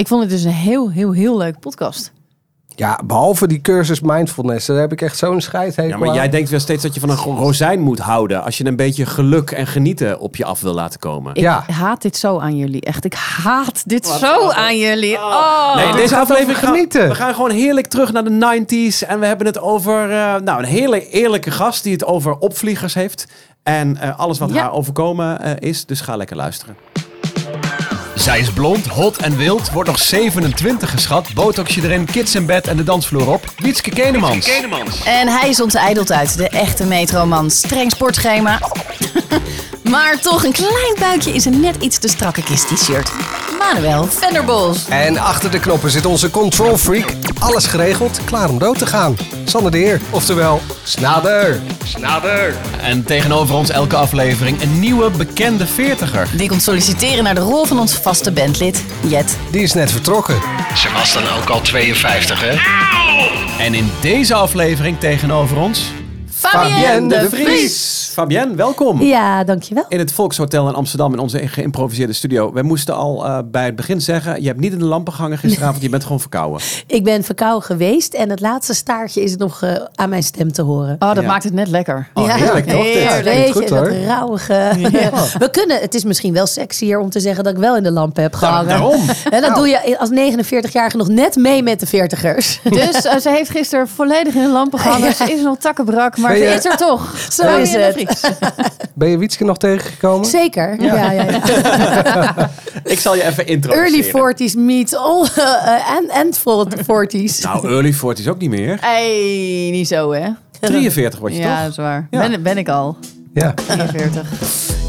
Ik vond het dus een heel, heel, heel leuk podcast. Ja, behalve die cursus mindfulness, daar heb ik echt zo'n scheidhekel Ja, maar aan. jij denkt wel steeds dat je van een rozijn moet houden. Als je een beetje geluk en genieten op je af wil laten komen. Ik Ja. haat dit zo aan jullie. Echt, ik haat dit zo aan jullie. Oh. Nee, dit deze aflevering genieten. we gaan gewoon heerlijk terug naar de 90s. En we hebben het over eh, nou, een hele eerlijke gast die het over opvliegers heeft. En eh, alles wat Ja. haar overkomen eh, is. Dus ga lekker luisteren. Zij is blond, hot en wild, wordt nog 27 geschat, botox je erin, kids in bed en de dansvloer op. Wietske Kenemans. En hij is ons uit de echte metroman. Streng sportschema. maar toch een klein buikje is een net iets te strakke kist t-shirt. Manuel Venderbos. En achter de knoppen zit onze control freak. Alles geregeld, klaar om dood te gaan. Sander de Heer, oftewel Snader. En tegenover ons elke aflevering een nieuwe bekende veertiger. Die komt solliciteren naar de rol van ons vaste bandlid, Jet. Die is net vertrokken. Ze was dan ook al 52, hè? En in deze aflevering tegenover ons... Fabienne de Vries. Fabienne, welkom. Ja, dankjewel. In het Volkshotel in Amsterdam in onze geïmproviseerde studio. We moesten al eh, bij het begin zeggen: je hebt niet in de lampen gehangen gisteravond, je bent gewoon verkouden. Ik ben verkouden geweest en het laatste staartje is nog eh, aan mijn stem te horen. Oh, dat Ja. maakt het net lekker. Oh, heerlijk toch? dit? Ja, je, dat rauwige. We kunnen, het is misschien wel sexier om te zeggen dat ik wel in de lampen heb gehangen. daarom. En dat doe je als 49-jarige nog net mee met de 40ers. Dus eh, ze heeft gisteren volledig in de lampen gehangen. Ze is nog takkenbrak, maar ze is er toch. Zo is het. Ben je Wietske nog tegengekomen? Zeker. Ja. Ja, ja, Ik zal je even introduceren. Early 40s meet all uh, and, and 40s. Nou, early 40 is ook niet meer. Hey, niet zo hè? 43 word je Ja, toch? dat is waar. Ja. Ben, ben ik al. Ja. 43.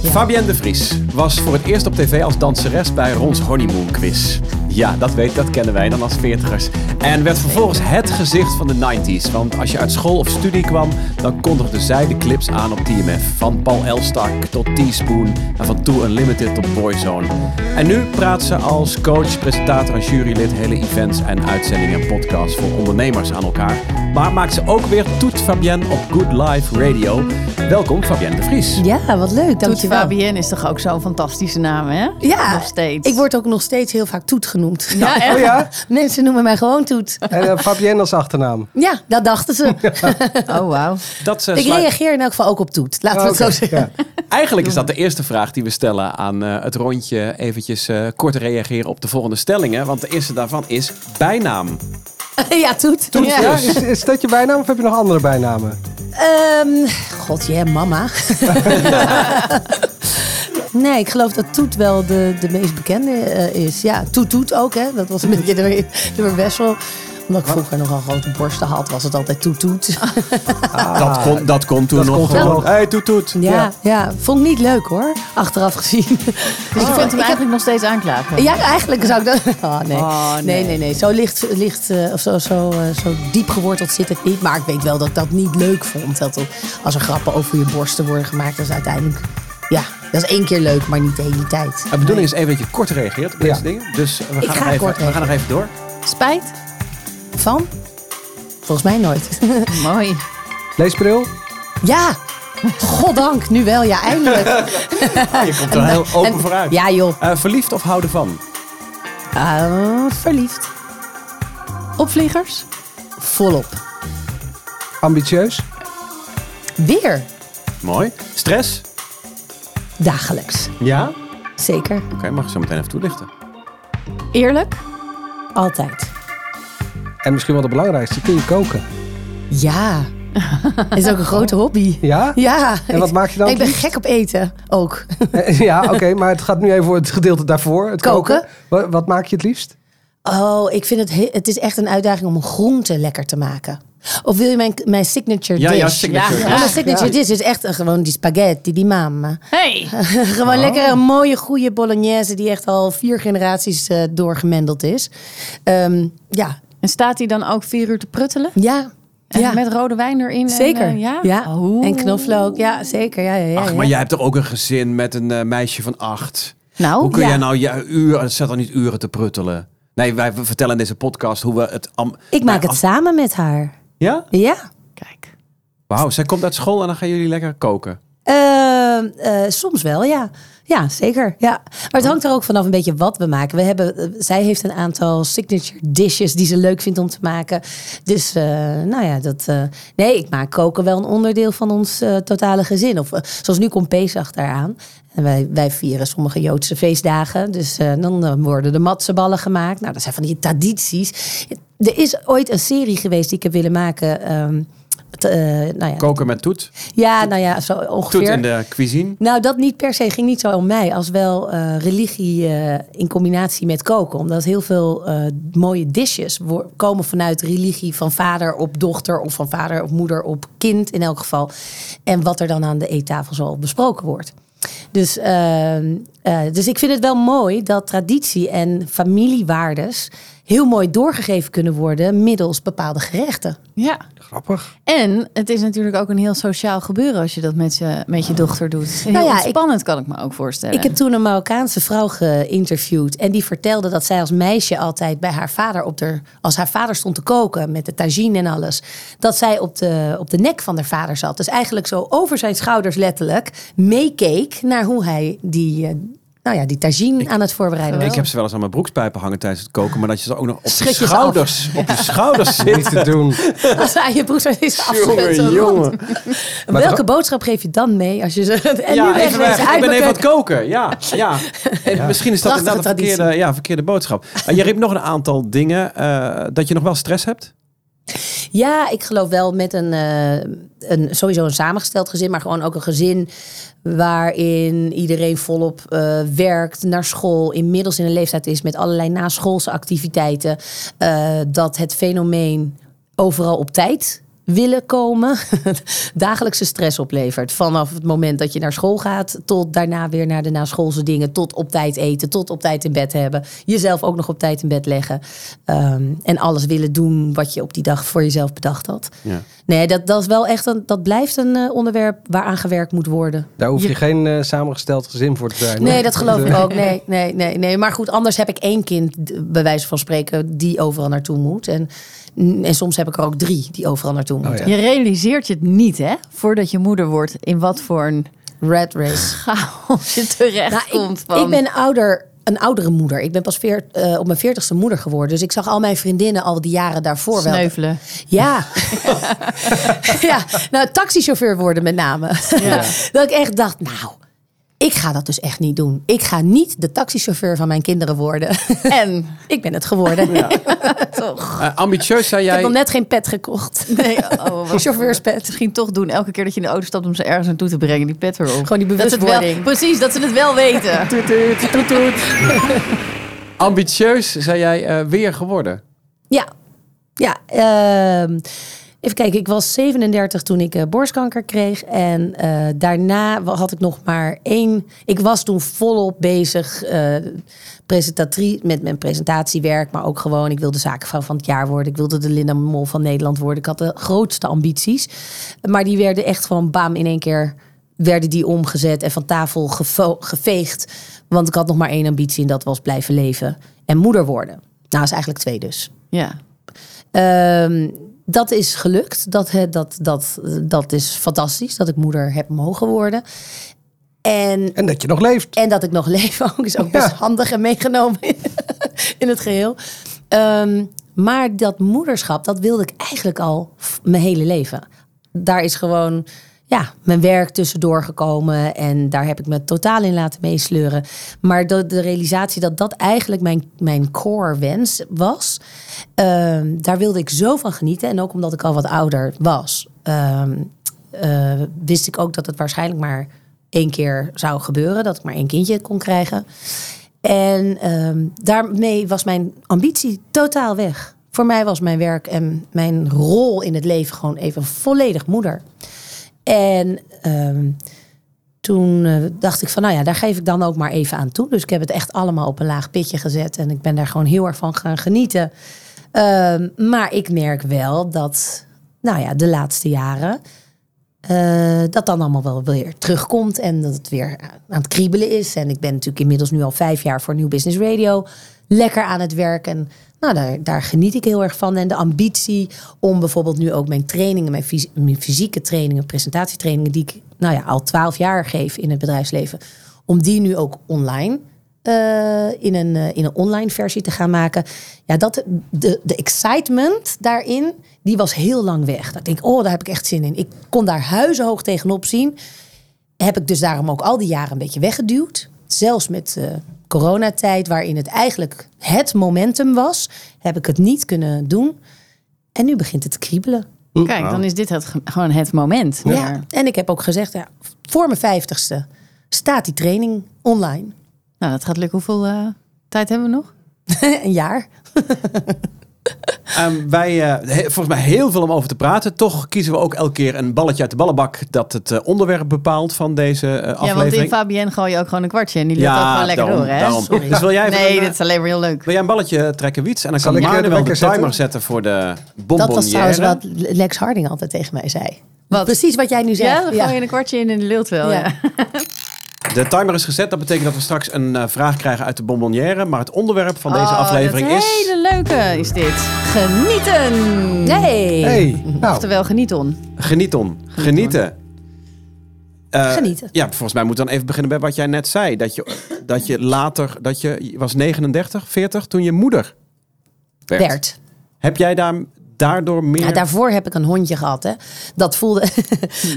Fabienne de Vries was voor het eerst op tv als danseres bij Rons Honeymoon Quiz. Ja, dat, weet, dat kennen wij dan als veertigers. En werd vervolgens het gezicht van de 90s. Want als je uit school of studie kwam, dan kondigde zij de clips aan op TMF. Van Paul Elstak tot Teaspoon en van Too Unlimited tot Boyzone. En nu praat ze als coach, presentator en jurylid hele events en uitzendingen en podcasts voor ondernemers aan elkaar. Maar maakt ze ook weer Toet Fabienne op Good Life Radio. Welkom Fabienne de Vries. Ja, wat leuk. Toet Dankjewel. Fabienne is toch ook zo'n fantastische naam, hè? Ja, Nog steeds. ik word ook nog steeds heel vaak Toet genoemd. Ja, echt? Oh ja? Mensen noemen mij gewoon Toet. En uh, Fabienne als achternaam. Ja, dat dachten ze. Oh, wauw. Dat, eh, Ik reageer in elk geval ook op Toet. Laten we Oh, zo zeggen. ja. Eigenlijk is dat de eerste vraag die we stellen aan eh, het rondje. Eventjes eh, kort reageren op de volgende stellingen. Want de eerste daarvan is bijnaam. Ja, Toet. Ja, is, is dat je bijnaam of heb je nog andere bijnamen? Ehm, God, ja, mama. Nee, ik geloof dat Toet wel de, de meest bekende eh, is. Ja, Toet Toet ook, hè. Dat was een beetje de, de best wel... Omdat ik vroeger nogal grote borsten had, was het altijd Toet Toet. dat, kon, dat kon toen dat nog kon toen gewoon. nog. Hey, toet toet. ja, ja, vond ik niet leuk hoor, achteraf gezien. Dus je vindt hem eigenlijk nog steeds aanklagen. Ja, eigenlijk zou ik dat... Oh, nee. Oh, nee. nee. nee, nee, Zo licht, licht eh, of zo, zo, eh, zo diep geworteld zit het niet. Maar ik weet wel dat ik dat niet leuk vond. Dat als er grappen over je borsten worden gemaakt, dat is uiteindelijk... Ja, dat is één keer leuk, maar niet de hele tijd. De bedoeling is even dat je kort reageert op deze Ja. dingen. Dus we Ik gaan, ga nog even, we gaan nog even door. Spijt? Van? Volgens mij nooit. Mooi. Leesbril? ja, goddank, nu wel. Ja, eindelijk. Je komt er heel open En- vooruit. Ja joh, Eh, verliefd of houden van? Ah, verliefd. Opvliegers? Volop. Ambitieus? Weer. Mooi. Stress? Dagelijks. Ja? Zeker. Oké, mag je zo meteen even toelichten. Eerlijk? Altijd. En misschien wel de belangrijkste, kun je koken? Ja. Het is ook een grote hobby. Ja? Ja. En wat maak je dan Ik ben het gek op eten ook. Eh, Ja, oké, maar het gaat nu even voor het gedeelte daarvoor, het koken. Koken. Wat, maak je het liefst? Oh, ik vind het, he- het is echt een uitdaging om een groente lekker te maken. Of wil je mijn, mijn signature Ja, dish? signature Ja, dish. mijn signature dish is echt gewoon die spaghetti, die mama. Hey! gewoon lekker een mooie, goede bolognese die echt al vier generaties eh, doorgemendeld is. Ehm, ja, En staat hij dan ook vier uur te pruttelen? ja. En ja. met rode wijn erin? Zeker. En, eh, ja? ja. En knoflook. Ja, zeker. Ja, ja, ja, Ach, ja. maar jij hebt toch ook een gezin met een eh, meisje van acht? Nou, Hoe kun ja. jij nou je uur, het zet dan niet uren te pruttelen? Nee, wij vertellen in deze podcast hoe we het... am- Ik maak Nou, het samen met haar. Ja? Ja. kijk. Wauw, zij komt uit school en dan gaan jullie lekker koken. Eh, eh, soms wel, ja. Ja, zeker. Ja. Maar het hangt er ook vanaf een beetje wat we maken. We hebben, eh, zij heeft een aantal signature dishes die ze leuk vindt om te maken. Dus eh, nou ja, dat, eh, nee, ik maak koken wel een onderdeel van ons eh, totale gezin. Of zoals nu komt Pesach daaraan. En wij, wij vieren sommige Joodse feestdagen. Dus eh, dan worden de matseballen gemaakt. Nou, dat zijn van die tradities. Er is ooit een serie geweest die ik heb willen maken. ehm, eh, nou ja, Koken met toet. ja, nou ja, zo Toet ongeveer. in de cuisine. Nou, dat niet per se ging niet zo om mij, als wel eh, religie eh, in combinatie met koken. Omdat heel veel mooie dishes komen vanuit religie van vader op dochter of van vader op moeder op kind in elk geval. En wat er dan aan de eettafel zo besproken wordt. Dus, ehm, eh, dus ik vind het wel mooi dat traditie en familiewaardes heel mooi doorgegeven kunnen worden middels bepaalde gerechten. Ja. Grappig. En het is natuurlijk ook een heel sociaal gebeuren als je dat met je, met je dochter doet. Heel Nou ja, ik- spannend kan ik me ook voorstellen. Ik heb toen een Marokkaanse vrouw geïnterviewd. En die vertelde dat zij als meisje altijd bij haar vader op de. Als haar vader stond te koken met de tagine en alles. Dat zij op de, op de nek van haar vader zat. Dus eigenlijk zo over zijn schouders letterlijk meekeek naar hoe hij die. Eh, nou ja, die tagine aan het voorbereiden. Ik heb ze wel eens aan mijn broekspijpen hangen tijdens het koken. Maar dat je ze ook nog op je schouders, op je schouders Niet zit. te doen. Als hij je broek zo is Jongen, jongen. Welke boodschap geef je dan mee als je ze. En Ja, nu even wegwezen weg. uit Ik ben even aan het keuken. koken. Ja, ja. En misschien is dat Prachtige inderdaad een verkeerde, ja, verkeerde boodschap. En je riep nog een aantal dingen. eh, dat je nog wel stress hebt. Ja, ik geloof wel met een, eh, een sowieso een samengesteld gezin, maar gewoon ook een gezin waarin iedereen volop eh, werkt, naar school, inmiddels in een leeftijd is met allerlei naschoolse activiteiten. eh, dat het fenomeen overal op tijd willen komen, dagelijkse stress oplevert. Vanaf het moment dat je naar school gaat, tot daarna weer naar de naschoolse dingen, tot op tijd eten, tot op tijd in bed hebben, jezelf ook nog op tijd in bed leggen Ehm, en alles willen doen wat je op die dag voor jezelf bedacht had. Ja. Nee, dat, dat is wel echt een, dat blijft een eh, onderwerp waaraan gewerkt moet worden. Daar hoef je, geen eh, samengesteld gezin voor te zijn. Nee, dat geloof ik ook. Nee, nee, nee, nee. Maar goed, anders heb ik één kind, bij wijze van spreken, die overal naartoe moet. En, en soms heb ik er ook drie die overal naartoe moeten. Je realiseert je het niet, hè? Voordat je moeder wordt, in wat voor een Red race. chaos je terecht Nou, komt. ik, van... ik ben ouder, een oudere moeder. Ik ben pas veer, eh, op mijn veertigste moeder geworden. Dus ik zag al mijn vriendinnen al die jaren daarvoor wel. Sneuvelen. Ja. ja, nou, taxichauffeur worden met name. Ja. dat ik echt dacht, nou, ik ga dat dus echt niet doen. Ik ga niet de taxichauffeur van mijn kinderen worden. En ik ben het geworden. toch. Eh, ambitieus zei Ik heb jij. nog net geen pet gekocht. Nee, oh, wat- Chauffeurspet. Misschien toch doen, elke keer dat je in de auto stapt om ze ergens naartoe te brengen, die pet erop. Gewoon die Dat ze het bewustwording. wel, precies, dat ze het wel weten. Ambitieus zei jij eh, weer geworden. Ja, ja. ehm, even kijken, ik was 37 toen ik eh, borstkanker kreeg. En eh, daarna had ik nog maar één. Ik was toen volop bezig presentatie, met mijn presentatiewerk. Maar ook gewoon, ik wilde zakenvrouw van het jaar worden. Ik wilde de Linda Mol van Nederland worden. Ik had de grootste ambities. Maar die werden echt gewoon bam in één keer werden die omgezet en van tafel geveegd. Want ik had nog maar één ambitie en dat was blijven leven en moeder worden. Nou, is eigenlijk twee dus. Ja. Ehm, dat is gelukt. Dat, dat, dat, dat is fantastisch dat ik moeder heb mogen worden. En, En dat je nog leeft. en dat ik nog leef ook is ook best Ja. handig en meegenomen in het geheel. Ehm, maar dat moederschap, dat wilde ik eigenlijk al mijn hele leven. Daar is gewoon ja, mijn werk tussendoor gekomen. En daar heb ik me totaal in laten meesleuren. Maar de, de realisatie dat dat eigenlijk mijn, mijn core wens was. ehm, daar wilde ik zo van genieten. En ook omdat ik al wat ouder was. ehm, eh, wist ik ook dat het waarschijnlijk maar één keer zou gebeuren. Dat ik maar één kindje kon krijgen. En ehm, daarmee was mijn ambitie totaal weg. Voor mij was mijn werk en mijn rol in het leven gewoon even volledig moeder. En ehm, toen eh, dacht ik van, nou ja, daar geef ik dan ook maar even aan toe. Dus ik heb het echt allemaal op een laag pitje gezet. En ik ben daar gewoon heel erg van gaan genieten. Ehm, maar ik merk wel dat, nou ja, de laatste jaren... eh, dat dan allemaal wel weer terugkomt en dat het weer aan het kriebelen is. En ik ben natuurlijk inmiddels nu al vijf jaar voor Nieuw Business Radio lekker aan het werk. En nou, daar, daar geniet ik heel erg van. En de ambitie om bijvoorbeeld nu ook mijn trainingen, mijn, mijn fysieke trainingen, presentatietrainingen, die ik nou ja, al twaalf jaar geef in het bedrijfsleven, om die nu ook online eh, in, een, eh, in een online versie te gaan maken. Ja, dat, de, de excitement daarin, die was heel lang weg. Dat ik denk, oh, daar heb ik echt zin in. Ik kon daar huizenhoog tegenop zien. Heb ik dus daarom ook al die jaren een beetje weggeduwd. Zelfs met eh, coronatijd, waarin het eigenlijk het momentum was, heb ik het niet kunnen doen. En nu begint het te kriebelen. Kijk, dan is dit het, ge- gewoon het moment. Ja. En ik heb ook gezegd, ja, voor mijn vijftigste staat die training online. Nou, dat gaat lukken. Hoeveel eh, tijd hebben we nog? een jaar. Ehm, wij, eh, he- volgens mij heel veel om over te praten. Toch kiezen we ook elke keer een balletje uit de ballenbak dat het eh, onderwerp bepaalt van deze eh, Ja, want in aflevering. Fabienne gooi je ook gewoon een kwartje. En die lult ook gewoon lekker daarom, door, hè? daarom. Sorry. Dus wil jij, Nee, een, dit is alleen maar heel leuk. wil jij een balletje trekken, Wiets? En dan Zal kan ik, de Manuel de timer zetten voor de Dat bonbonnière. was trouwens wat Lex Harding altijd tegen mij zei. Wat? Precies wat jij nu zegt. Ja, dan gooi je een kwartje in en die lult wel. Ja. De timer is gezet. Dat betekent dat we straks een eh, vraag krijgen uit de bonbonnière. Maar het onderwerp van deze Oh, aflevering is... hele leuke is dit. Genieten. Nee. Hey, nou, Oftewel genieten. Genieten. Genieten. Eh, Genieten. Ja, volgens mij moeten we dan even beginnen bij wat jij net zei. Dat je, dat je later, dat je, je was 39, 40 toen je moeder werd. Heb jij daar, daardoor meer... Ja, daarvoor heb ik een hondje gehad. Hè. Dat voelde.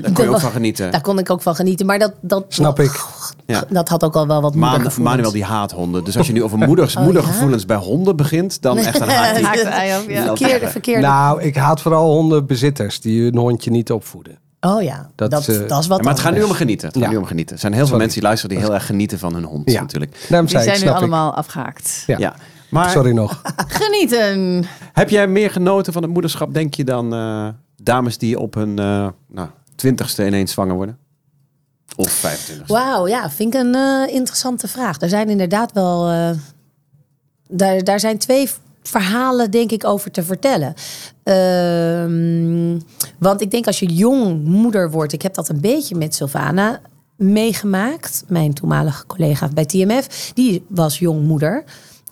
daar kon je ook van genieten. Daar kon ik ook van genieten. Maar dat, dat, snap ik. Ja. dat had ook al wel wat Man, moedergevoelens. Manuel die haat honden. Dus als je nu over moeders, Oh, moedergevoelens bij honden begint, dan echt een haat ja. Verkeerde, verkeerde. Nou, ik haat vooral hondenbezitters die hun hondje niet opvoeden. oh ja, dat, dat, dat, eh, is wat Ja, maar het gaat nu om genieten. Het gaat nu om genieten. Er zijn heel veel Sorry. mensen die luisteren die heel erg genieten van hun hond Ja. natuurlijk. Daarom Die zei ik, zijn nu ik. allemaal afgehaakt. Ja. Maar Sorry nog. Genieten. heb jij meer genoten van het moederschap, denk je, dan eh, dames die op hun eh nou, twintigste ineens zwanger worden? Of 25 Wauw, ja, vind ik een eh, interessante vraag. Er zijn inderdaad wel. eh, daar, daar zijn twee verhalen, denk ik, over te vertellen. Ehm, want ik denk als je jong moeder wordt, ik heb dat een beetje met Sylvana meegemaakt. Mijn toenmalige collega bij TMF, die was jong moeder.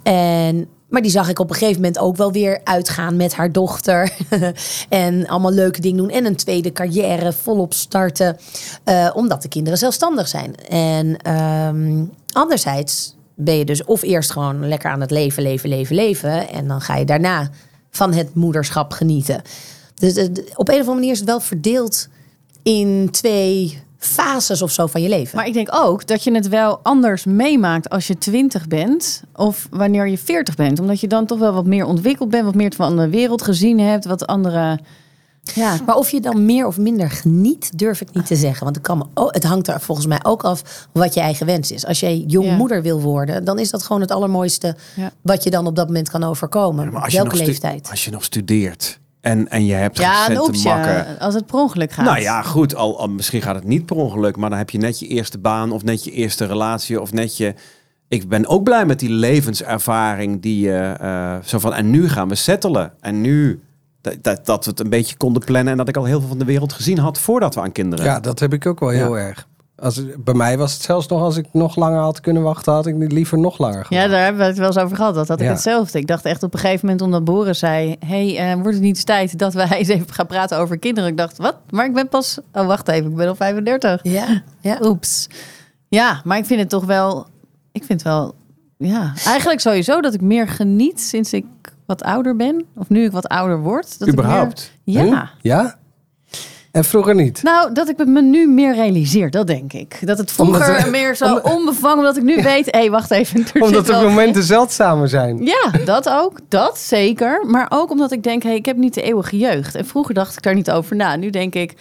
En, maar die zag ik op een gegeven moment ook wel weer uitgaan met haar dochter. en allemaal leuke dingen doen. En een tweede carrière volop starten. eh, omdat de kinderen zelfstandig zijn. En ehm, anderzijds ben je dus of eerst gewoon lekker aan het leven, leven, leven, leven. En dan ga je daarna van het moederschap genieten. Dus op een of andere manier is het wel verdeeld in twee fases of zo van je leven. Maar ik denk ook dat je het wel anders meemaakt als je 20 bent of wanneer je 40 bent. Omdat je dan toch wel wat meer ontwikkeld bent, wat meer van de wereld gezien hebt, wat andere. Ja, Maar of je dan meer of minder geniet, durf ik niet te zeggen. Want het, kan ook- het hangt er volgens mij ook af wat je eigen wens is. Als jij jong Ja. moeder wil worden, dan is dat gewoon het allermooiste Ja. wat je dan op dat moment kan overkomen. Maar als welke leeftijd. als je nog studeert en, en je hebt ja een makken. als het per ongeluk gaat. Nou ja, goed. Al, al, misschien gaat het niet per ongeluk, maar dan heb je net je eerste baan of net je eerste relatie of net je. Ik ben ook blij met die levenservaring die je eh, zo van. En nu gaan we settelen. En nu dat, dat, dat we het een beetje konden plannen en dat ik al heel veel van de wereld gezien had voordat we aan kinderen. Ja, dat heb ik ook wel heel erg. Als, bij mij was het zelfs nog, als ik nog langer had kunnen wachten, had ik niet liever nog langer Ja, daar hebben we het wel eens over gehad. Dat had ik Ja. hetzelfde. Ik dacht echt op een gegeven moment, omdat Boris zei... hey, eh, wordt het niet eens tijd dat wij eens even gaan praten over kinderen? Ik dacht, wat? Maar ik ben pas... Oh, wacht even, ik ben al 35. Ja, ja. Oeps. Ja, maar ik vind het toch wel... Ik vind wel... Ja, eigenlijk sowieso dat ik meer geniet sinds ik wat ouder ben. Of nu ik wat ouder word. Dat ik Überhaupt? Hm? ja. En vroeger niet? Nou, dat ik het me nu meer realiseer, dat denk ik. Dat het vroeger Omdat er- meer zo omdat- onbevangen, omdat ik nu weet... Hé, hey, wacht even. Omdat de momenten zeldzamer zijn. Ja, dat ook. Dat zeker. Maar ook omdat ik denk, hey, ik heb niet de eeuwige jeugd. En vroeger dacht ik daar niet over na. Nu denk ik,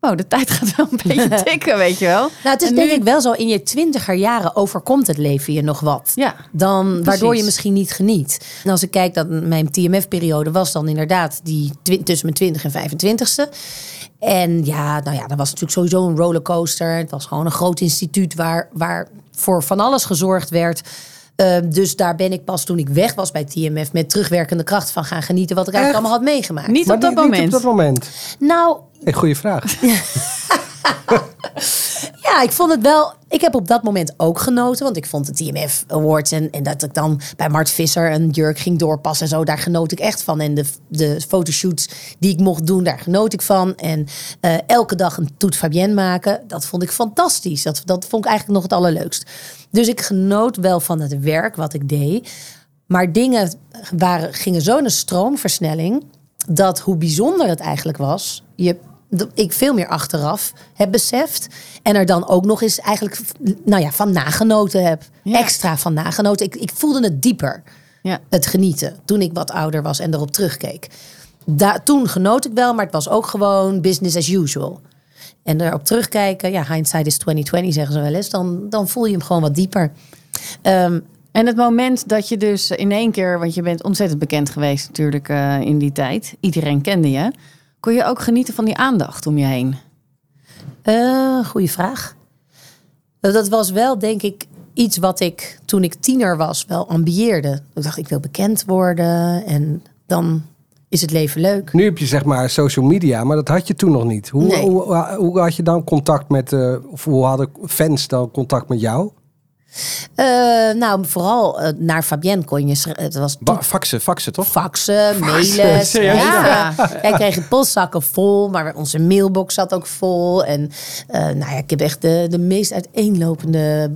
oh, de tijd gaat wel een beetje tikken, weet je wel. Nou, het is En denk nu- ik wel zo, in je twintiger jaren overkomt het leven je nog wat. Ja, Dan, waardoor je misschien niet geniet. En als ik kijk dat mijn TMF-periode was dan inderdaad die tussen mijn 20 en 25ste. En ja, nou ja, dat was natuurlijk sowieso een rollercoaster. Het was gewoon een groot instituut waar, waar voor van alles gezorgd werd. Eh, dus daar ben ik pas toen ik weg was bij TMF met terugwerkende kracht van gaan genieten wat ik eigenlijk allemaal had meegemaakt. niet Maar op dat niet- niet moment. op dat moment. Nou, Hey, goeie vraag. Ja, ik vond het wel. Ik heb op dat moment ook genoten, want ik vond de TMF Awards en, dat ik dan bij Mart Visser een jurk ging doorpassen en zo, daar genoot ik echt van. En de, de fotoshoots die ik mocht doen, daar genoot ik van. En eh, elke dag een toet Fabienne maken, dat vond ik fantastisch. Dat, dat vond ik eigenlijk nog het allerleukst. Dus ik genoot wel van het werk wat ik deed. Maar dingen waren, gingen zo in een stroomversnelling dat hoe bijzonder het eigenlijk was, je, ik veel meer achteraf heb beseft. En er dan ook nog eens eigenlijk nou ja, van nagenoten heb. Ja. Extra van nagenoten. Ik, ik voelde het dieper, Ja. het genieten, toen ik wat ouder was en erop terugkeek. Da, toen genoot ik wel, maar het was ook gewoon business as usual. En erop terugkijken, ja, hindsight is 2020 zeggen ze wel eens. Dan, dan voel je hem gewoon wat dieper. Ehm, En het moment dat je dus in één keer, want je bent ontzettend bekend geweest natuurlijk eh, in die tijd. Iedereen kende je. Kon je ook genieten van die aandacht om je heen? Eh, goeie vraag. Eh, Dat was wel, denk ik, iets wat ik toen ik tiener was wel ambieerde. Ik dacht, ik wil bekend worden en dan is het leven leuk. Nu heb je zeg maar social media, maar dat had je toen nog niet. Hoe, Nee. hoe, hoe had je dan contact met, eh, of hoe hadden fans dan contact met jou? Eh, nou, vooral eh, naar Fabienne kon je... Het was Ba- faxen, faxen toch? faxen, mailen, schrijven. Wij kregen postzakken vol, maar onze mailbox zat ook vol. En eh, nou ja, ik heb echt de, de meest uiteenlopende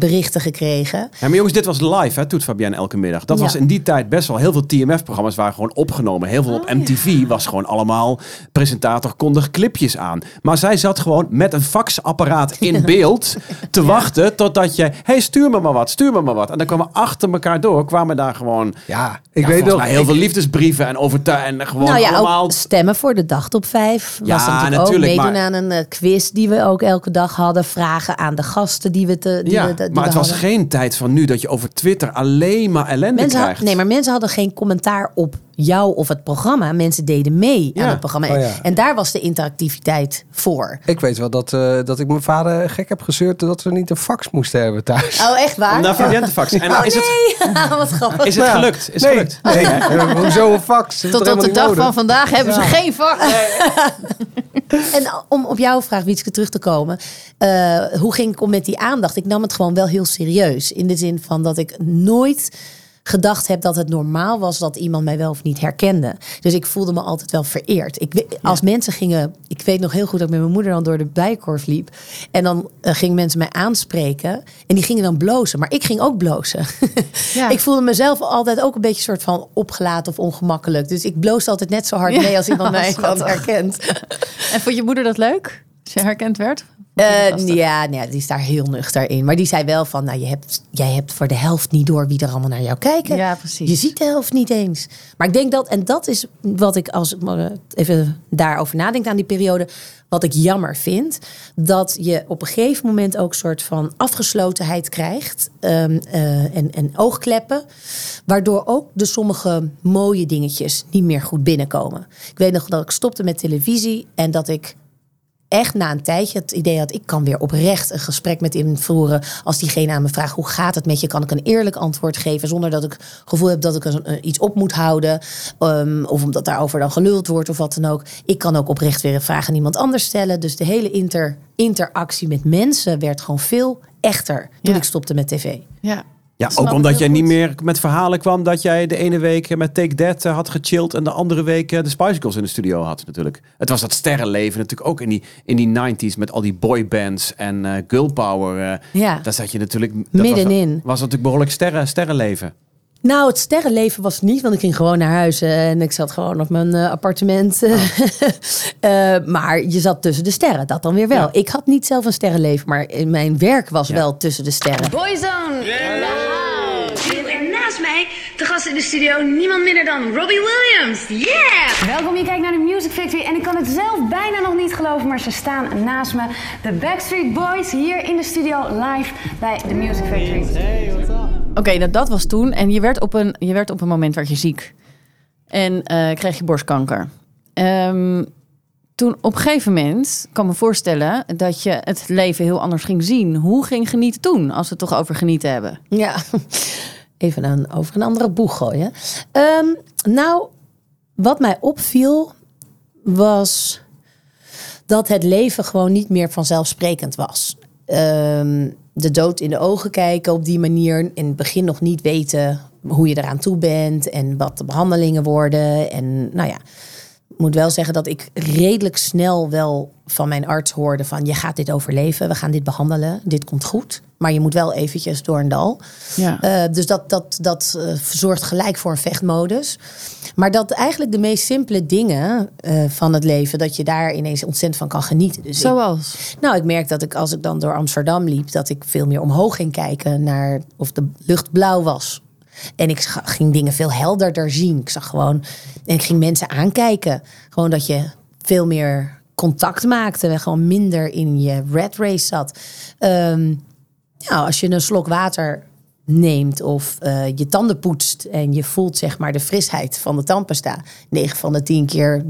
berichten gekregen. Ja, maar jongens, dit was live, hè, Toet Fabienne elke middag. Dat Ja. was in die tijd best wel heel veel TMF-programma's waren gewoon opgenomen. Heel veel op MTV was gewoon allemaal presentator kondig clipjes aan. Maar zij zat gewoon met een faxapparaat in beeld te wachten totdat je, hey, stuur me maar wat, stuur me maar wat. En dan kwamen achter elkaar door, kwamen daar gewoon, Ja, ik weet nog. heel ik- veel liefdesbrieven en overtuigen en gewoon nou ja, allemaal. ook stemmen voor de dag op vijf. Ja, was natuurlijk, natuurlijk, ook meedoen maar- aan een eh, quiz die we ook elke dag hadden. Vragen aan de gasten die we te die ja, we, maar het was hadden. geen tijd van nu dat je over Twitter alleen maar ellende Mensen had- krijgt. nee, maar mensen hadden geen commentaar op jou of het programma. Mensen deden mee Ja. aan het programma. Oh ja. En daar was de interactiviteit voor. Ik weet wel dat, eh, dat ik mijn vader gek heb gezeurd dat we niet een fax moesten hebben thuis. Oh, echt waar? Om naar faxen. En Oh, is, het, nee. Wat grappig. is het Ja. gelukt? Is het nee, gelukt? nee. Eh, hoezo een fax? Tot op de dag nodig? van vandaag hebben ze geen vak. En om op jouw vraag, Wietske, terug te komen. eh, hoe ging ik om met die aandacht? Ik nam het gewoon wel heel serieus. In de zin van dat ik nooit gedacht heb dat het normaal was dat iemand mij wel of niet herkende. Dus ik voelde me altijd wel vereerd. Ik, als mensen gingen, ik weet nog heel goed dat ik met mijn moeder dan door de bijkorf liep. En dan eh, gingen mensen mij aanspreken. En die gingen dan blozen. Maar ik ging ook blozen. Ja. ik voelde mezelf altijd ook een beetje soort van opgelaten of ongemakkelijk. Dus ik bloosde altijd net zo hard mee als iemand mij dan Schattig. herkent. En vond je moeder dat leuk? Als je herkend werd? Eh, ja, nee, die is daar heel nuchter in. Maar die zei wel van, nou, je hebt, jij hebt voor de helft niet door wie er allemaal naar jou kijken. Ja, precies. Je ziet de helft niet eens. Maar ik denk dat, en dat is wat ik, als ik eh, even daarover nadenk aan die periode, wat ik jammer vind, dat je op een gegeven moment ook een soort van afgeslotenheid krijgt ehm, eh, en, en oogkleppen, waardoor ook de sommige mooie dingetjes niet meer goed binnenkomen. Ik weet nog dat ik stopte met televisie en dat ik echt na een tijdje het idee had... ik kan weer oprecht een gesprek met hem voeren... als diegene aan me vraagt hoe gaat het met je... kan ik een eerlijk antwoord geven... zonder dat ik het gevoel heb dat ik een- iets op moet houden... ehm, of omdat daarover dan geluld wordt of wat dan ook. Ik kan ook oprecht weer een vraag aan iemand anders stellen. Dus de hele inter, interactie met mensen werd gewoon veel echter... toen Ja. ik stopte met tv. Ja. Ja, Snap ook omdat jij niet meer met verhalen kwam dat jij de ene week met Take That eh, had gechilled en de andere week eh, de Spice Girls in de studio had natuurlijk. Het was dat sterrenleven natuurlijk ook in die, in die 90s met al die boybands en eh girl power. eh, Ja. Daar zat je natuurlijk... Dat Middenin. Was, was natuurlijk behoorlijk sterren, sterrenleven. Nou, het sterrenleven was het niet, want ik ging gewoon naar huis en ik zat gewoon op mijn appartement. Eh, maar je zat tussen de sterren, dat dan weer wel. Ja. Ik had niet zelf een sterrenleven, maar in mijn werk was wel tussen de sterren. Boyzone the house. En naast mij, de gast in de studio, niemand minder dan Robbie Williams. Yeah! Welkom, je kijkt naar de Music Factory en ik kan het zelf bijna nog niet geloven, maar ze staan naast me. De Backstreet Boys hier in de studio live bij de Music Factory. Oké, dat, dat was toen. En je werd op een, je werd op een moment werd je ziek. En eh, kreeg je borstkanker. Ehm, toen op een gegeven moment kan me voorstellen dat je het leven heel anders ging zien. Hoe ging genieten toen, als we het toch over genieten hebben? Ja, even een, over een andere boeg gooien. Ehm, nou, wat mij opviel was dat het leven gewoon niet meer vanzelfsprekend was. ehm, de dood in de ogen kijken op die manier. In het begin nog niet weten hoe je eraan toe bent en wat de behandelingen worden. En nou ja, moet wel zeggen dat ik redelijk snel wel van mijn arts hoorde van je gaat dit overleven, we gaan dit behandelen, dit komt goed. Maar je moet wel eventjes door een dal. Ja. Eh, dus dat, dat, dat eh, zorgt gelijk voor een vechtmodus. Maar dat eigenlijk de meest simpele dingen eh, van het leven, dat je daar ineens ontzettend van kan genieten. Dus ik- Zoals? nou, ik merk dat ik als ik dan door Amsterdam liep, dat ik veel meer omhoog ging kijken naar of de lucht blauw was. En ik ging dingen veel helderder zien. Ik zag gewoon, en ik ging mensen aankijken. Gewoon dat je veel meer contact maakte en gewoon minder in je red race zat. Ja, als je een slok water neemt of eh, je tanden poetst en je voelt zeg maar de frisheid van de tandpasta, 9 van de 10 keer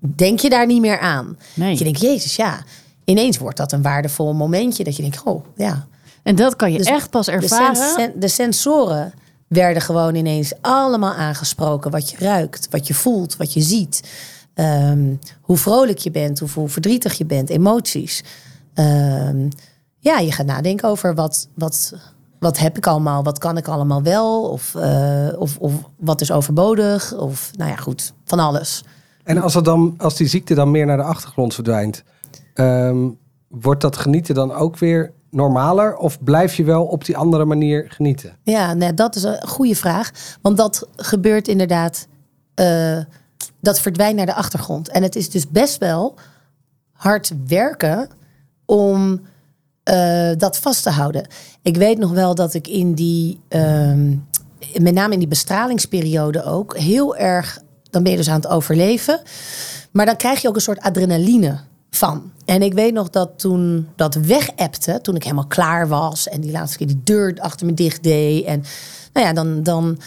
denk je daar niet meer aan. Nee. Dat je denkt, jezus, ja. Ineens wordt dat een waardevol momentje dat je denkt, oh ja. En dat kan je Dus echt pas De, ervaren. sens- de sensoren werden gewoon ineens allemaal aangesproken. Wat je ruikt, wat je voelt, wat je ziet. Ehm, hoe vrolijk je bent, of hoe verdrietig je bent, emoties. Ehm, ja, je gaat nadenken over wat, wat, wat heb ik allemaal, wat kan ik allemaal wel, of, eh, of, of wat is overbodig, of nou ja, goed, van alles. En als, dan, als die ziekte dan meer naar de achtergrond verdwijnt, ehm, wordt dat genieten dan ook weer normaler? Of blijf je wel op die andere manier genieten? Ja, nee, dat is een goede vraag. Want dat gebeurt inderdaad. eh, dat verdwijnt naar de achtergrond. En het is dus best wel hard werken om eh, dat vast te houden. Ik weet nog wel dat ik in die, ehm, met name in die bestralingsperiode ook, heel erg, dan ben je dus aan het overleven. Maar dan krijg je ook een soort adrenaline van. En ik weet nog dat toen dat wegappte, toen ik helemaal klaar was en die laatste keer die deur achter me dicht deed. En nou ja, dan, dan,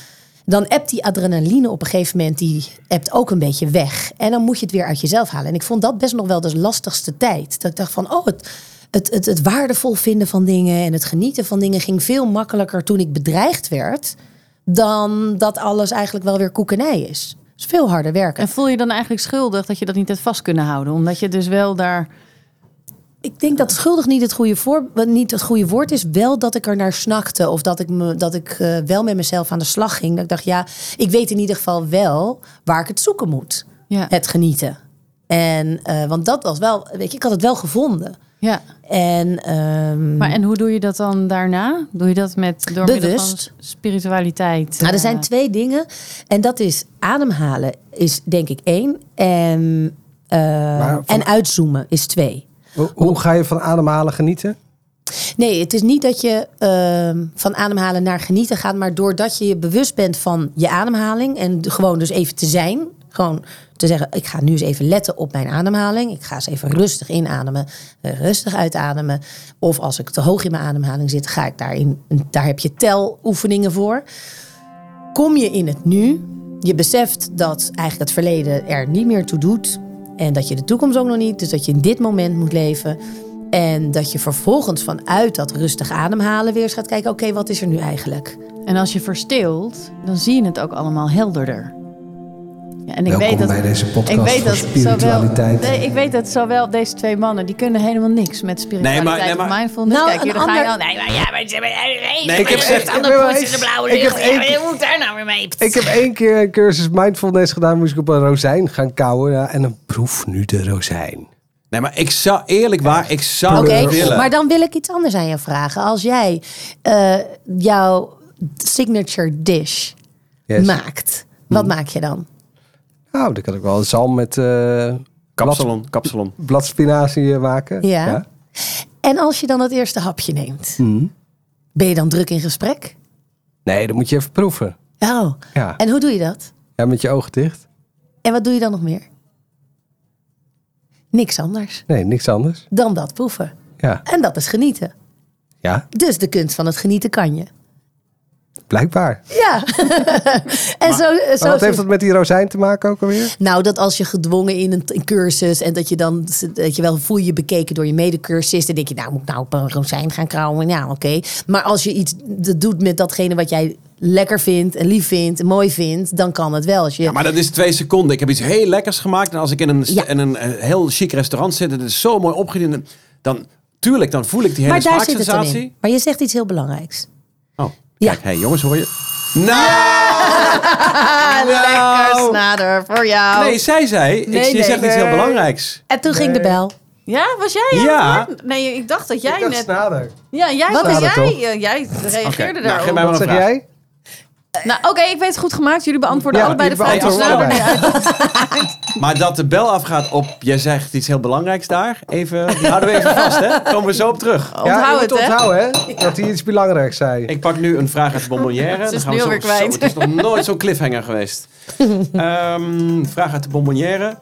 dan die adrenaline op een gegeven moment, die appt ook een beetje weg. En dan moet je het weer uit jezelf halen. En ik vond dat best nog wel de lastigste tijd. Dat ik dacht van, oh, het, het, het, het waardevol vinden van dingen en het genieten van dingen ging veel makkelijker toen ik bedreigd werd. Dan dat alles eigenlijk wel weer koekenij is. Is veel harder werken. En voel je dan eigenlijk schuldig dat je dat niet hebt vast kunnen houden? Omdat je dus wel daar... Ik denk dat schuldig niet het goede, voor, niet het goede woord is. Wel dat ik er naar snakte. Of dat ik, me, dat ik eh, wel met mezelf aan de slag ging. Dat ik dacht, ja, ik weet in ieder geval wel waar ik het zoeken moet. Ja. Het genieten. En, eh, want dat was wel, weet je, ik had het wel gevonden. Ja. En, ehm, Maar en hoe doe je dat dan daarna? Doe je dat met door middel van Bewust. spiritualiteit? Nou, er eh, zijn twee dingen. En dat is ademhalen is denk ik één. En, eh, van- en uitzoomen is twee. Hoe, hoe ga je van ademhalen genieten? Nee, het is niet dat je ehm, van ademhalen naar genieten gaat, maar doordat je je bewust bent van je ademhaling en gewoon dus even te zijn, gewoon te zeggen, ik ga nu eens even letten op mijn ademhaling, ik ga eens even rustig inademen, rustig uitademen, of als ik te hoog in mijn ademhaling zit, ga ik daarin, daar heb je teloefeningen voor. Kom je in het nu, je beseft dat eigenlijk het verleden er niet meer toe doet en dat je de toekomst ook nog niet, dus dat je in dit moment moet leven. En dat je vervolgens vanuit dat rustig ademhalen weer eens gaat kijken: oké, wat is er nu eigenlijk? En als je verstilt, dan zie je het ook allemaal helderder. Ja, en ik Welkom weet dat, bij deze podcast ik weet dat spiritualiteit. Zowel, nee, ik weet dat zowel deze twee mannen, die kunnen helemaal niks met spiritualiteit Nee, maar- nee, maar- of mindfulness. Nou, Kijk, hier, een dan ga je ander-. Nee, maar ja, maar... Nee, Nee, ik heb gezegd- ik ik heb één- Je moet daar nou weer mee. Ik heb één keer een cursus mindfulness gedaan. Moest ik op een rozijn gaan kauwen. Ja, en dan proef nu de rozijn. Nee, maar ik zou eerlijk waar, ik zou Oké, het willen. maar dan wil ik iets anders aan je vragen. Als jij eh, jouw signature dish Yes. maakt, wat maak je dan? Nou, dan kan ik wel een zalm met eh Kapsalon, kapsalon. bladspinazie eh, maken. Ja. En als je dan het eerste hapje neemt, Mhm. ben je dan druk in gesprek? Nee, dan moet je even proeven. Oh, Ja. en hoe doe je dat? ja, met je ogen dicht. En wat doe je dan nog meer? Niks anders Nee, niks anders. dan dat proeven. Ja, En dat is genieten. ja Dus de kunst van het genieten kan je. Blijkbaar. Ja. en zo, Maar zo, wat heeft dat met die rozijn te maken ook alweer? Nou, dat als je gedwongen in een, een cursus en dat je dan, dat je wel voel je bekeken door je medecursist, dan denk je, nou moet ik nou op een rozijn gaan krauwen. Ja, oké. Maar als je iets dat doet met datgene wat jij lekker vindt en lief vindt en mooi vindt, dan kan het wel. Als je, Ja, maar dat is twee seconden. Ik heb iets heel lekkers gemaakt. En als ik in een, Ja. in een eh, heel chic restaurant zit, het is zo mooi opgediend. Dan tuurlijk, dan voel ik die hele Maar daar zit het dan smaaksensatie. in. Maar je zegt iets heel belangrijks. Oh, Ja. kijk, hey, jongens, hoor je? Nou! Lekker snader voor jou. Nee, zij zei, ik, Nee, je nee, zegt iets heel belangrijks. En toen ging de bel. Ja, was jij Ja. aan het woord? Nee, ik dacht dat jij Ik dacht net... snader. Ja, jij, Wat is jij, toch? jij reageerde Oké, nou, daarop. geef mij maar Wat zeg vraag. jij? Nou, oké, ik weet het goed gemaakt. Jullie beantwoorden Ja, allebei de vraag. Dus uit. Maar dat de bel afgaat op, jij zegt iets heel belangrijks daar. Even, die houden we even vast, hè? Komen we zo op terug. ja, Onthoud het, hè? onthouden, hè? Dat hij iets belangrijks zei. Ik pak nu een vraag uit de bonbonnière. Ze is Dan gaan nu we alweer zo- kwijt. zo- Het is nog nooit zo'n cliffhanger geweest. Ehm, vraag uit de bonbonnière.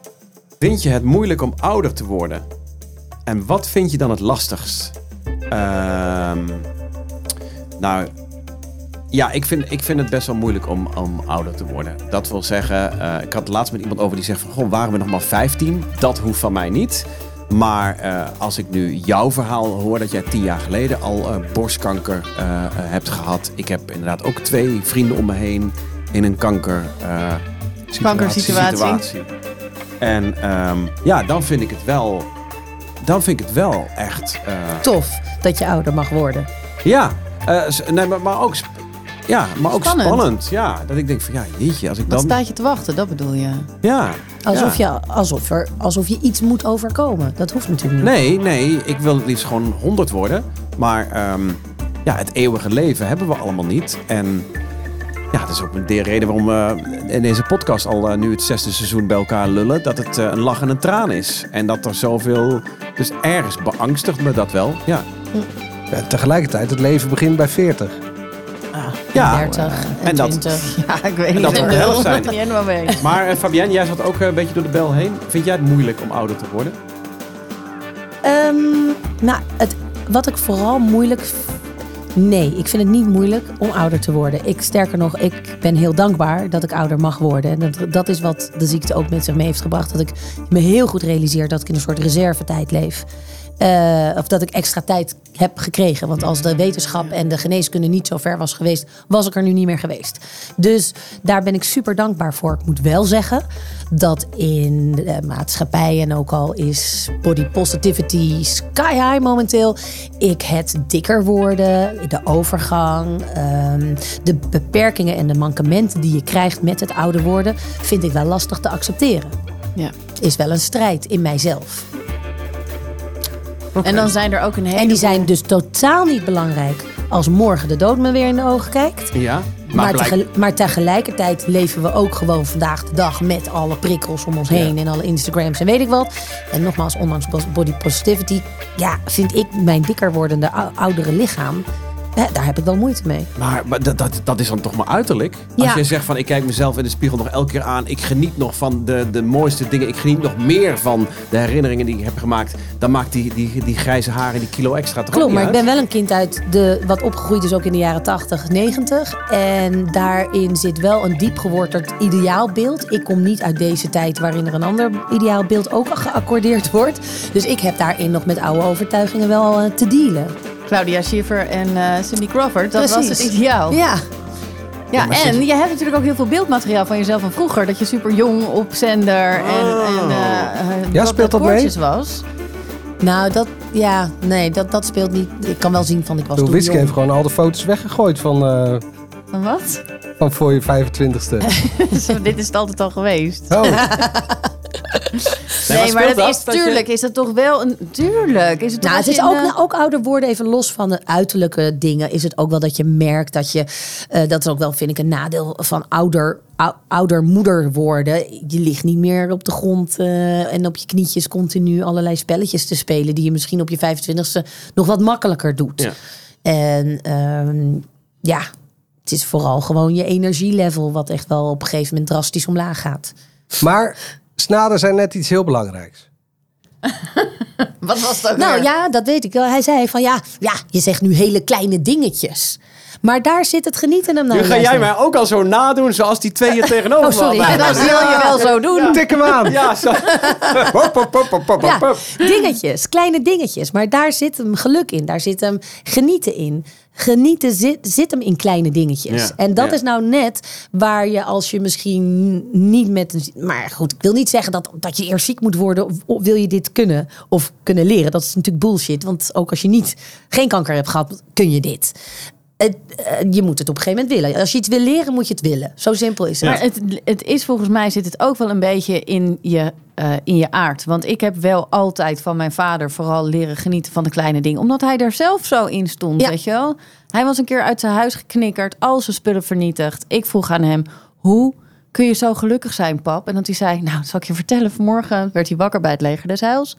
Vind je het moeilijk om ouder te worden? En wat vind je dan het lastigst? Ehm, nou, ja, ik vind, ik vind het best wel moeilijk om, om ouder te worden. Dat wil zeggen, eh, ik had het laatst met iemand over die zegt van... Goh, waren we nog maar 15? Dat hoeft van mij niet. Maar eh, als ik nu jouw verhaal hoor dat jij tien jaar geleden al eh, borstkanker hebt gehad. Ik heb inderdaad ook twee vrienden om me heen in een kanker eh, Kankersituatie. situatie. En ehm, ja, dan vind ik het wel... Dan vind ik het wel echt... Tof dat je ouder mag worden. ja, nee, maar, maar ook, ja, maar ook Spannend. spannend. Ja, dat ik denk van ja, jeetje, als ik Wat dan... staat je te wachten, dat bedoel je? Ja. Alsof, ja. je, alsof, er, alsof je iets moet overkomen. Dat hoeft natuurlijk niet. Nee, nee, ik wil het liefst gewoon 100 worden. Maar ehm, ja, het eeuwige leven hebben we allemaal niet. En ja, dat is ook de reden waarom we in deze podcast al eh, nu het zesde seizoen bij elkaar lullen. Dat het eh, een lach en een traan is. En dat er zoveel... Dus ergens beangstigt me dat wel. Ja. Ja, tegelijkertijd, het leven begint bij 40. Ja, 30 en, en dat- 20. Ja, ik weet En niet. dat helft zijn. Er niet helemaal mee. Maar eh, Fabienne, jij zat ook eh, een beetje door de bel heen. Vind jij het moeilijk om ouder te worden? Ehm, nou, het, wat ik vooral moeilijk. Nee, ik vind het niet moeilijk om ouder te worden. Ik, sterker nog, ik ben heel dankbaar dat ik ouder mag worden. En dat, dat is wat de ziekte ook met zich mee heeft gebracht. Dat ik me heel goed realiseer dat ik in een soort reservetijd leef. Eh, of dat ik extra tijd heb gekregen. Want als de wetenschap en de geneeskunde niet zo ver was geweest, was ik er nu niet meer geweest. Dus daar ben ik super dankbaar voor. Ik moet wel zeggen dat in de maatschappij en ook al is body positivity sky high momenteel, ik het dikker worden, de overgang, ehm, de beperkingen en de mankementen die je krijgt met het ouder worden, vind ik wel lastig te accepteren. Ja. Is wel een strijd in mijzelf. En dan zijn er ook een hele... En die zijn dus totaal niet belangrijk als morgen de dood me weer in de ogen kijkt. Ja. Maar, tegel- maar tegelijkertijd leven we ook gewoon vandaag de dag met alle prikkels om ons heen en alle Instagrams en weet ik wat. En nogmaals, ondanks body positivity, ja, vind ik mijn dikker wordende ou- oudere lichaam, daar heb ik wel moeite mee. Maar, maar dat, dat, dat is dan toch maar uiterlijk? Als je zegt van ik kijk mezelf in de spiegel nog elke keer aan. Ik geniet nog van de, de mooiste dingen. Ik geniet nog meer van de herinneringen die ik heb gemaakt. Dan maakt die, die, die grijze haren, die kilo extra toch Klopt, maar ik ben wel een kind uit de, wat opgegroeid is ook in de jaren 80, 90. En daarin zit wel een diep geworteld ideaalbeeld. Ik kom niet uit deze tijd waarin er een ander ideaalbeeld ook geaccordeerd wordt. Dus ik heb daarin nog met oude overtuigingen wel eh, te dealen. Claudia Schiffer en eh, Cindy Crawford, dat was Precies. het ideaal. Ja, Ja, en je hebt natuurlijk ook heel veel beeldmateriaal van jezelf van vroeger. Dat je super jong op zender en, en eh, eh, Ja, speelt dat mee? was. nou dat, ja, nee, dat, dat speelt niet. Ik kan wel zien van ik was Toen Wiske jong. heeft gewoon al de foto's weggegooid van, eh, Van wat? van voor je 25ste. Zo, dit is het altijd al geweest. Oh, Nee, maar dat dat, is dat je- tuurlijk, is het toch wel een. Tuurlijk. Is het Nou, het is ook, eh, ook ouder worden, even los van de uiterlijke dingen, is het ook wel dat je merkt dat je, eh, dat is ook wel, vind ik, een nadeel van ouder, ou- ouder moeder worden. Je ligt niet meer op de grond eh, en op je knietjes continu allerlei spelletjes te spelen, die je misschien op je 25ste nog wat makkelijker doet. Ja. En ehm, ja, het is vooral gewoon je energielevel, wat echt wel op een gegeven moment drastisch omlaag gaat. maar snaden zijn net iets heel belangrijks. Wat was ook Nou weer? ja, dat weet ik wel. Hij zei van ja, ja, je zegt nu hele kleine dingetjes. Maar daar zit het genieten hem nou Nu ga jij mij ook al zo nadoen zoals die twee hier tegenover Oh, sorry. Dat wil je wel zo doen. Tik hem aan. Ja, zo. Hop, hop, hop, hop, hop, Ja, hop. dingetjes, kleine dingetjes. Maar daar zit hem geluk in. Daar zit hem genieten in. Genieten zit, zit hem in kleine dingetjes. Ja, En dat ja. is nou net waar je als je misschien niet met een... Maar goed, ik wil niet zeggen dat, dat je eerst ziek moet worden... Of, of wil je dit kunnen of kunnen leren. Dat is natuurlijk bullshit. Want ook als je niet, geen kanker hebt gehad, kun je dit. Het, eh, je moet het op een gegeven moment willen. Als je iets wil leren, moet je het willen. Zo simpel is het. Maar het, het is volgens mij zit het ook wel een beetje in je, eh, in je aard. Want ik heb wel altijd van mijn vader vooral leren genieten van de kleine dingen. Omdat hij er zelf zo in stond, Ja. weet je wel. Hij was een keer uit zijn huis geknikkerd, al zijn spullen vernietigd. Ik vroeg aan hem, hoe kun je zo gelukkig zijn, pap? En dat hij zei, nou, dat zal ik je vertellen. Vanmorgen werd hij wakker bij het leger des Heils.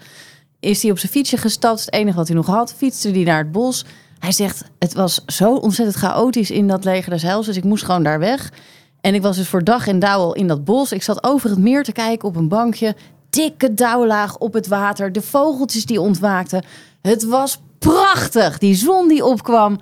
Is hij op zijn fietsje gestapt, het enige wat hij nog had. Fietste hij naar het bos. Hij zegt, het was zo ontzettend chaotisch in dat leger des Heils. Dus ik moest gewoon daar weg. En ik was dus voor dag en dauw al in dat bos. Ik zat over het meer te kijken op een bankje. Dikke dauwlaag op het water. De vogeltjes die ontwaakten. Het was prachtig. Die zon die opkwam.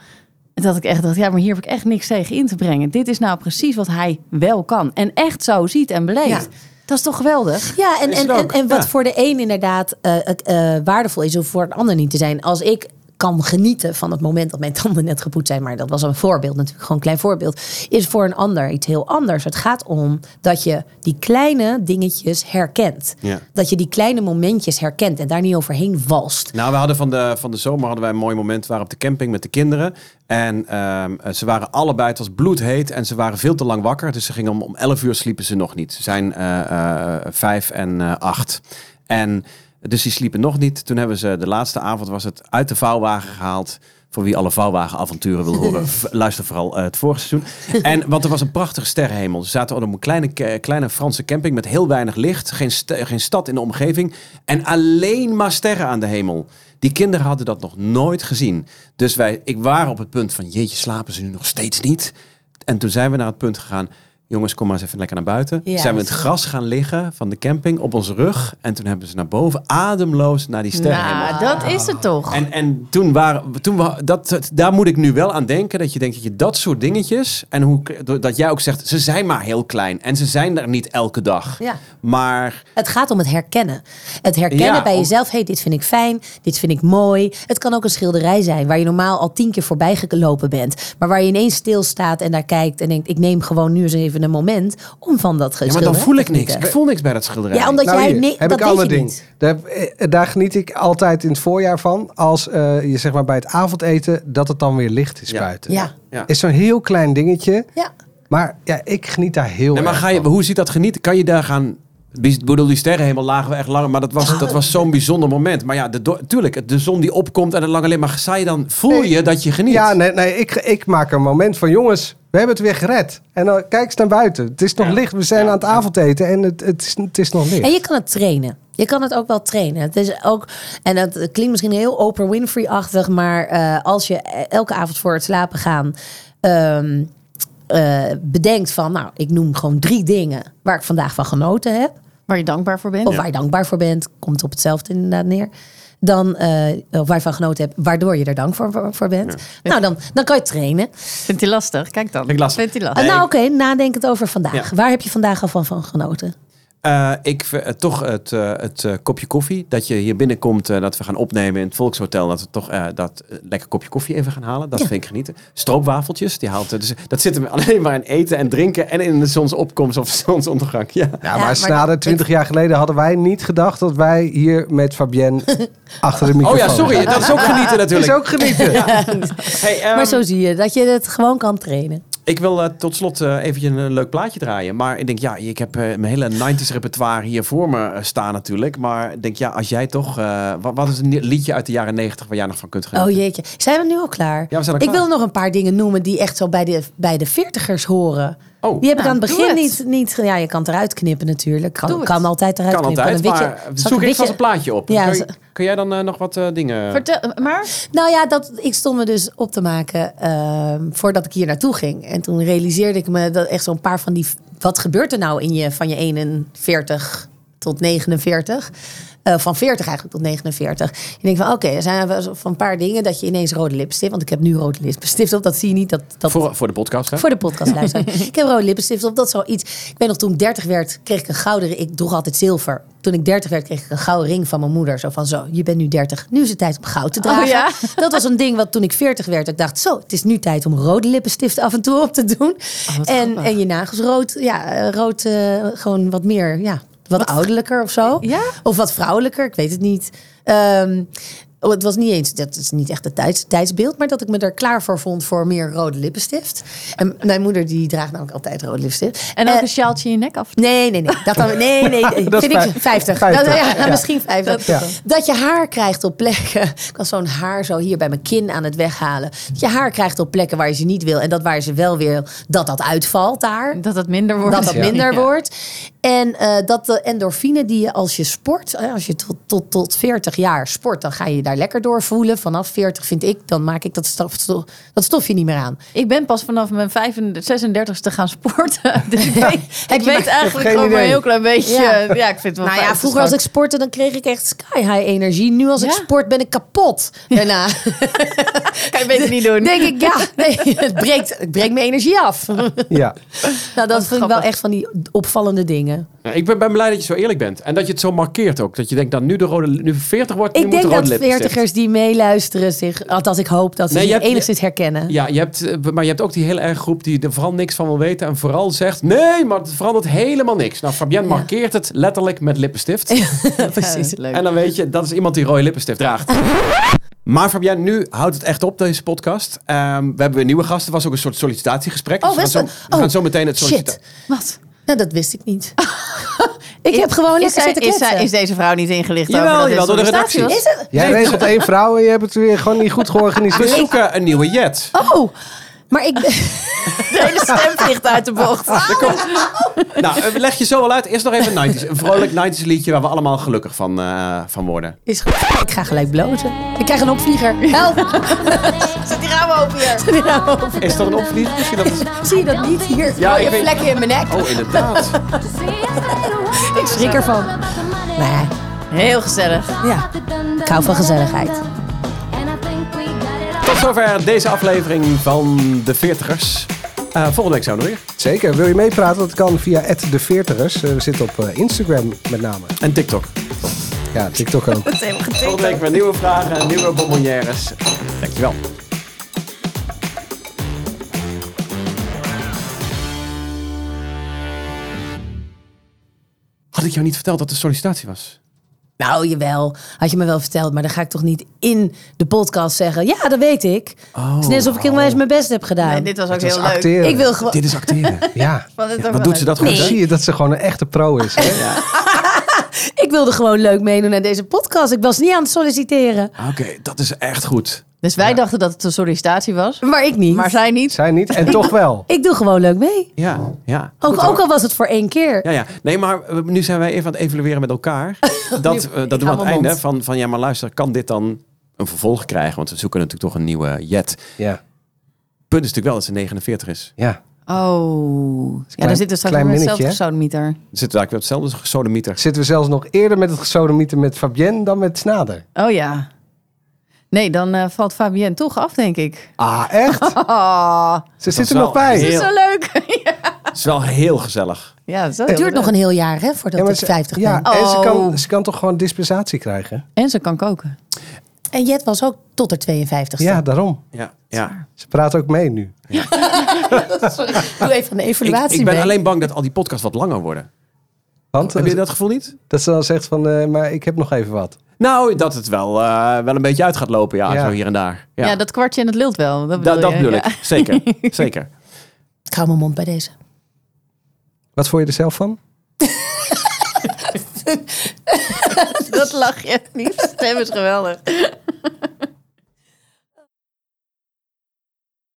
En Dat ik echt dacht, ja, maar hier heb ik echt niks tegen in te brengen. Dit is nou precies wat hij wel kan. En echt zo ziet en beleeft. Ja. Dat is toch geweldig? Ja, en, en, en, en wat ja. voor de een inderdaad eh, het, eh, waardevol is, of voor een ander niet te zijn. Als ik kan genieten van het moment dat mijn tanden net gepoetst zijn, maar dat was een voorbeeld natuurlijk, gewoon een klein voorbeeld, is voor een ander iets heel anders. Het gaat om dat je die kleine dingetjes herkent. Ja. Dat je die kleine momentjes herkent en daar niet overheen walst. Nou, we hadden van de, van de zomer hadden wij een mooi moment. We waren op de camping met de kinderen. En ehm, eh, ze waren allebei, het was bloedheet. En ze waren veel te lang wakker. Dus ze gingen om, om 11 uur sliepen ze nog niet. Ze zijn eh, eh, vijf en acht. En dus die sliepen nog niet. Toen hebben ze de laatste avond was het uit de vouwwagen gehaald. Voor wie alle vouwwagenavonturen wil horen, luister vooral eh, het vorige seizoen. En want er was een prachtige sterrenhemel. Ze zaten op een kleine, kleine Franse camping met heel weinig licht. Geen, st- geen stad in de omgeving. En alleen maar sterren aan de hemel. Die kinderen hadden dat nog nooit gezien. Dus wij, ik waren op het punt van, jeetje, slapen ze nu nog steeds niet? En toen zijn we naar het punt gegaan, jongens, kom maar eens even lekker naar buiten. Ja, zijn we in het gras gaan liggen van de camping op onze rug. En toen hebben ze naar boven ademloos naar die sterrenhemel. Nou, dat is het toch. En, en toen waren toen we, dat, dat- daar moet ik nu wel aan denken. Dat je denkt dat je dat soort dingetjes. En hoe, dat jij ook zegt, ze zijn maar heel klein. En ze zijn er niet elke dag. Ja. Maar Het gaat om het herkennen. Het herkennen Ja, bij om- jezelf. hey, dit vind ik fijn. Dit vind ik mooi. Het kan ook een schilderij zijn waar je normaal al tien keer voorbij gelopen bent. Maar waar je ineens stilstaat en daar kijkt en denkt: ik neem gewoon nu eens even een moment om van dat ja, maar dan voel ik niks. Ik voel niks bij dat schilderij. Ja, omdat Nou, jij nee, heb dat ik weet een je ding. niet. Daar, eh, daar geniet ik altijd in het voorjaar van. Als eh, je zeg maar bij het avondeten dat het dan weer licht is Ja. buiten. Ja, Ja. Is zo'n heel klein dingetje. ja. Maar ja, ik geniet daar heel Nee, maar erg ga je, van. hoe ziet dat genieten? Kan je daar gaan... Ik bedoel, die sterrenhemel lagen we echt langer. Maar dat was, dat was zo'n bijzonder moment. Maar ja, de, tuurlijk, de zon die opkomt en het lange licht. Maar je dan, voel je dat je geniet? Ja, nee, nee ik, ik maak een moment van jongens, we hebben het weer gered. En dan kijk eens naar buiten. Het is nog Ja. licht. We zijn Ja. aan het avondeten en het, het, is, het is nog licht. En je kan het trainen. Je kan het ook wel trainen. Het is ook, en dat klinkt misschien heel Oprah Winfrey-achtig, maar eh, als je elke avond voor het slapen gaan ehm, eh, bedenkt van, nou, ik noem gewoon drie dingen waar ik vandaag van genoten heb, Waar je dankbaar voor bent. of waar je dankbaar voor bent, komt op hetzelfde inderdaad neer. Dan, eh, of waar je van genoten hebt, waardoor je er dank voor, voor, voor bent. Nou, dan, dan kan je trainen. Vindt hij lastig? Kijk dan. Vindt hij Eh, lastig. nou, oké, nadenkend over vandaag. Ja. Waar heb je vandaag al van, van genoten? Eh, ik vind het toch het, eh, het kopje koffie. Dat je hier binnenkomt, dat we gaan opnemen in het Volkshotel. Dat we toch eh, dat lekker kopje koffie even gaan halen. Dat Ja. vind ik genieten. Stroopwafeltjes, die haalt, dus, dat zit hem alleen maar in eten en drinken. En in de zonsopkomst of zonsondergang. Ja. Ja, Ja, maar maar Snader, 20 jaar geleden hadden wij niet gedacht dat wij hier met Fabienne achter de Oh microfoon ja, sorry. Dat is ook genieten natuurlijk. is ook genieten. Hey, ehm, maar zo zie je dat je het gewoon kan trainen. Ik wil eh, tot slot eh eventjes een leuk plaatje draaien. Maar ik denk, ja, ik heb eh, mijn hele 90s repertoire hier voor me eh, staan natuurlijk. Maar ik denk, ja, als jij toch... eh, wat, wat is een liedje uit de jaren 90 waar jij nog van kunt genieten? Oh jeetje. Zijn we nu al klaar? Ja, we zijn al Ik klaar. wil nog een paar dingen noemen die echt zo bij de, bij de veertigers horen. Oh, Die heb ik Nou, aan het begin het. niet, niet... Ja, je kan het eruit knippen natuurlijk. Kan, Doe het. kan altijd eruit kan knippen. altijd, Dan weet maar je- zal ik zoek ik vast een plaatje op. Ja, kun, kun jij dan eh, nog wat eh, dingen... Vertel, maar Nou ja, dat, ik stond me dus op te maken ehm, voordat ik hier naartoe ging. En toen realiseerde ik me dat echt zo'n paar van die... Wat gebeurt er nou in je van je 41 tot 49? Eh, van 40 eigenlijk tot 49. Je denkt van oké, er zijn wel van een paar dingen dat je ineens rode lipstift. Want ik heb nu rode lipstift op. Dat zie je niet. Dat, dat, Voor, voor de podcast, hè? voor de podcast luisteren. ik heb rode lippenstift op. Dat is zoiets. Ik weet nog toen ik 30 werd, kreeg ik een gouden ring. Ik droeg altijd zilver. Toen ik 30 werd, kreeg ik een gouden ring van mijn moeder. Zo van zo, je bent nu 30. Nu is het tijd om goud te dragen. Oh ja? Dat was een ding wat toen ik 40 werd, ik dacht zo, het is nu tijd om rode lippenstift af en toe op te doen. Oh, en, grappig. en je nagels rood, ja, eh, rood eh, gewoon wat meer, ja, wat, ouderlijker of zo. Ja? Of wat vrouwelijker, ik weet het niet. Ehm, oh, het was niet eens, dat is niet echt het tijds, tijdsbeeld, maar dat ik me er klaar voor vond voor meer rode lippenstift. En mijn moeder die draagt namelijk altijd rode lippenstift. En ook Eh, een sjaaltje in je nek af. Nee, nee, nee. Dat dan, nee, nee. Dat vind ik vijf- 50. 50, Dat- ja, ja. Misschien 50. Ja. Dat je haar krijgt op plekken. Ik kan zo'n haar zo hier bij mijn kin aan het weghalen. Dat je haar krijgt op plekken waar je ze niet wil. En dat waar je ze wel wil, dat dat uitvalt daar. Dat het minder wordt. Dat dat minder wordt. En eh, dat de endorfine die je als je sport, eh, als je tot, tot, tot 40 jaar sport, dan ga je je daar lekker door voelen. Vanaf 40 vind ik, dan maak ik dat, stof, dat stofje niet meer aan. Ik ben pas vanaf mijn 35, 36e gaan sporten. Dus ik weet, ik je weet maar- eigenlijk gewoon maar een heel klein beetje. Ja. Ja, ik vind het wel Nou ja, vroeger als ik sportte, dan kreeg ik echt sky high energie. Nu als ik sport, ben ik kapot. Daarna kan je beter niet doen. denk ik, ja, nee, het breekt, het breekt mijn energie af. Ja. Nou, dat vind ik wel echt van die opvallende dingen. Ja, ik ben, ben blij dat je zo eerlijk bent. En dat je het zo markeert ook. Dat je denkt, dat nu de rode, nu 40 wordt, nu Ik moet de denk rode dat lipstift. veertigers die meeluisteren zich, althans ik hoop dat ze Nee, je zich hebt- enigszins herkennen. Ja, je hebt, eh, maar je hebt ook die heel erg groep die er vooral niks van wil weten. En vooral zegt, nee, maar het verandert helemaal niks. Nou, Fabienne markeert het letterlijk met lippenstift. precies. Leuk. En dan weet je, dat is iemand die rode lippenstift draagt. Maar Fabienne, nu houdt het echt op, deze podcast. Ehm, we hebben weer nieuwe gasten. Het was ook een soort sollicitatiegesprek. Oh, Dus we gaan zo, we gaan Oh, zo meteen het sollicita- Shit. Wat? Nou, dat wist ik niet. ik heb gewoon Is, is, is deze vrouw niet ingelicht Jawel, over dat jawel, door de redactie. was? Is het? Jij regelt één vrouw en je hebt het weer gewoon niet goed We georganiseerd. zoeken een nieuwe jet. Oh, maar ik... De hele stem vliegt uit de bocht. Nou, eh, leg je zo wel uit. Eerst nog even 90s. Een vrolijk 90s liedje waar we allemaal gelukkig van, eh, van worden. Is goed. Ik ga gelijk blozen. Ik krijg een opvlieger. Help! Zet die ramen open hier. Is dat een opvlieg? Misschien dat. Zie je dat niet? Hier, Ja, mooie weet- vlekken in mijn nek. Oh, inderdaad. Ik schrik ervan. Nee, Heel gezellig. ja. Ik hou van gezelligheid. Tot zover deze aflevering van de 40ers. Eh, volgende week zijn we er weer. Zeker. Wil je meepraten? Dat kan via de 40ers. we zitten op eh, Instagram met name. En TikTok. Ja, TikTok ook. Volgende week weer nieuwe vragen en nieuwe bonbonnières. Dankjewel. Had ik jou niet verteld dat het sollicitatie was? Nou, jawel. Had je me wel verteld. Maar dan ga ik toch niet in de podcast zeggen. Ja, dat weet ik. het is net alsof ik helemaal eens mijn best heb gedaan. Nee, dit was ook heel leuk. acteren. Ik wil gewoon... Dit is acteren. Ja. Wat doet ze dat goed? Dan hè? zie je dat ze gewoon een echte pro is. Hè? Ik wilde gewoon leuk meedoen aan deze podcast. Ik was niet aan het solliciteren. Oké, dat is echt goed. Dus wij dachten dat het een sollicitatie was. Maar ik niet. Maar zij niet. Zij niet. En toch wel. Ik doe gewoon leuk mee. Ja, ja. Ook, ook al was het voor één keer. Ja, ja. Nee, maar eh, nu zijn wij even aan het evalueren met elkaar. Dat, eh, dat doen we aan het mijn einde. mond. Van, van ja, maar luister, kan dit dan een vervolg krijgen? Want we zoeken natuurlijk toch een nieuwe jet. Ja. Punt is natuurlijk wel dat ze 49 is. Ja. Oh. Ja, klein- daar zit dus straks klein met minnetje, hetzelfde sodemieter. Dan zitten we eigenlijk weer op hetzelfde gesodemieter. Zitten we zelfs nog eerder met het gesodemieter met Fabienne dan met Snader. Oh ja. Nee, dan eh, valt Fabienne toch af, denk ik. Ah, echt? Oh, Ze is zit er nog bij. heel- zo leuk. ja, Het is wel heel gezellig. ja zo Het duurt nog een heel jaar hè, voordat Ja, maar ik ze, 50 ja, ben. en ze Oh. kan, ze kan toch gewoon dispensatie krijgen? En ze kan koken. En Jet was ook tot de 52 Ja, daarom. Ja, ja. Ze praat ook mee nu. Doe even een Ik, evaluatie ik ben mee. alleen bang dat al die podcasts wat langer worden. Want Heb je dat gevoel niet? dat ze dan zegt van, eh, maar ik heb nog even wat. Nou, dat het wel, eh, wel een beetje uit gaat lopen, ja, Ja. zo hier en daar. Ja, Ja, dat kwartje en het lult wel. Dat bedoel, dat, dat je, bedoel ja. ik. Zeker, zeker. Ik hou mijn mond bij deze. Wat vond je er zelf van? Dat lach je niet. Stem is geweldig.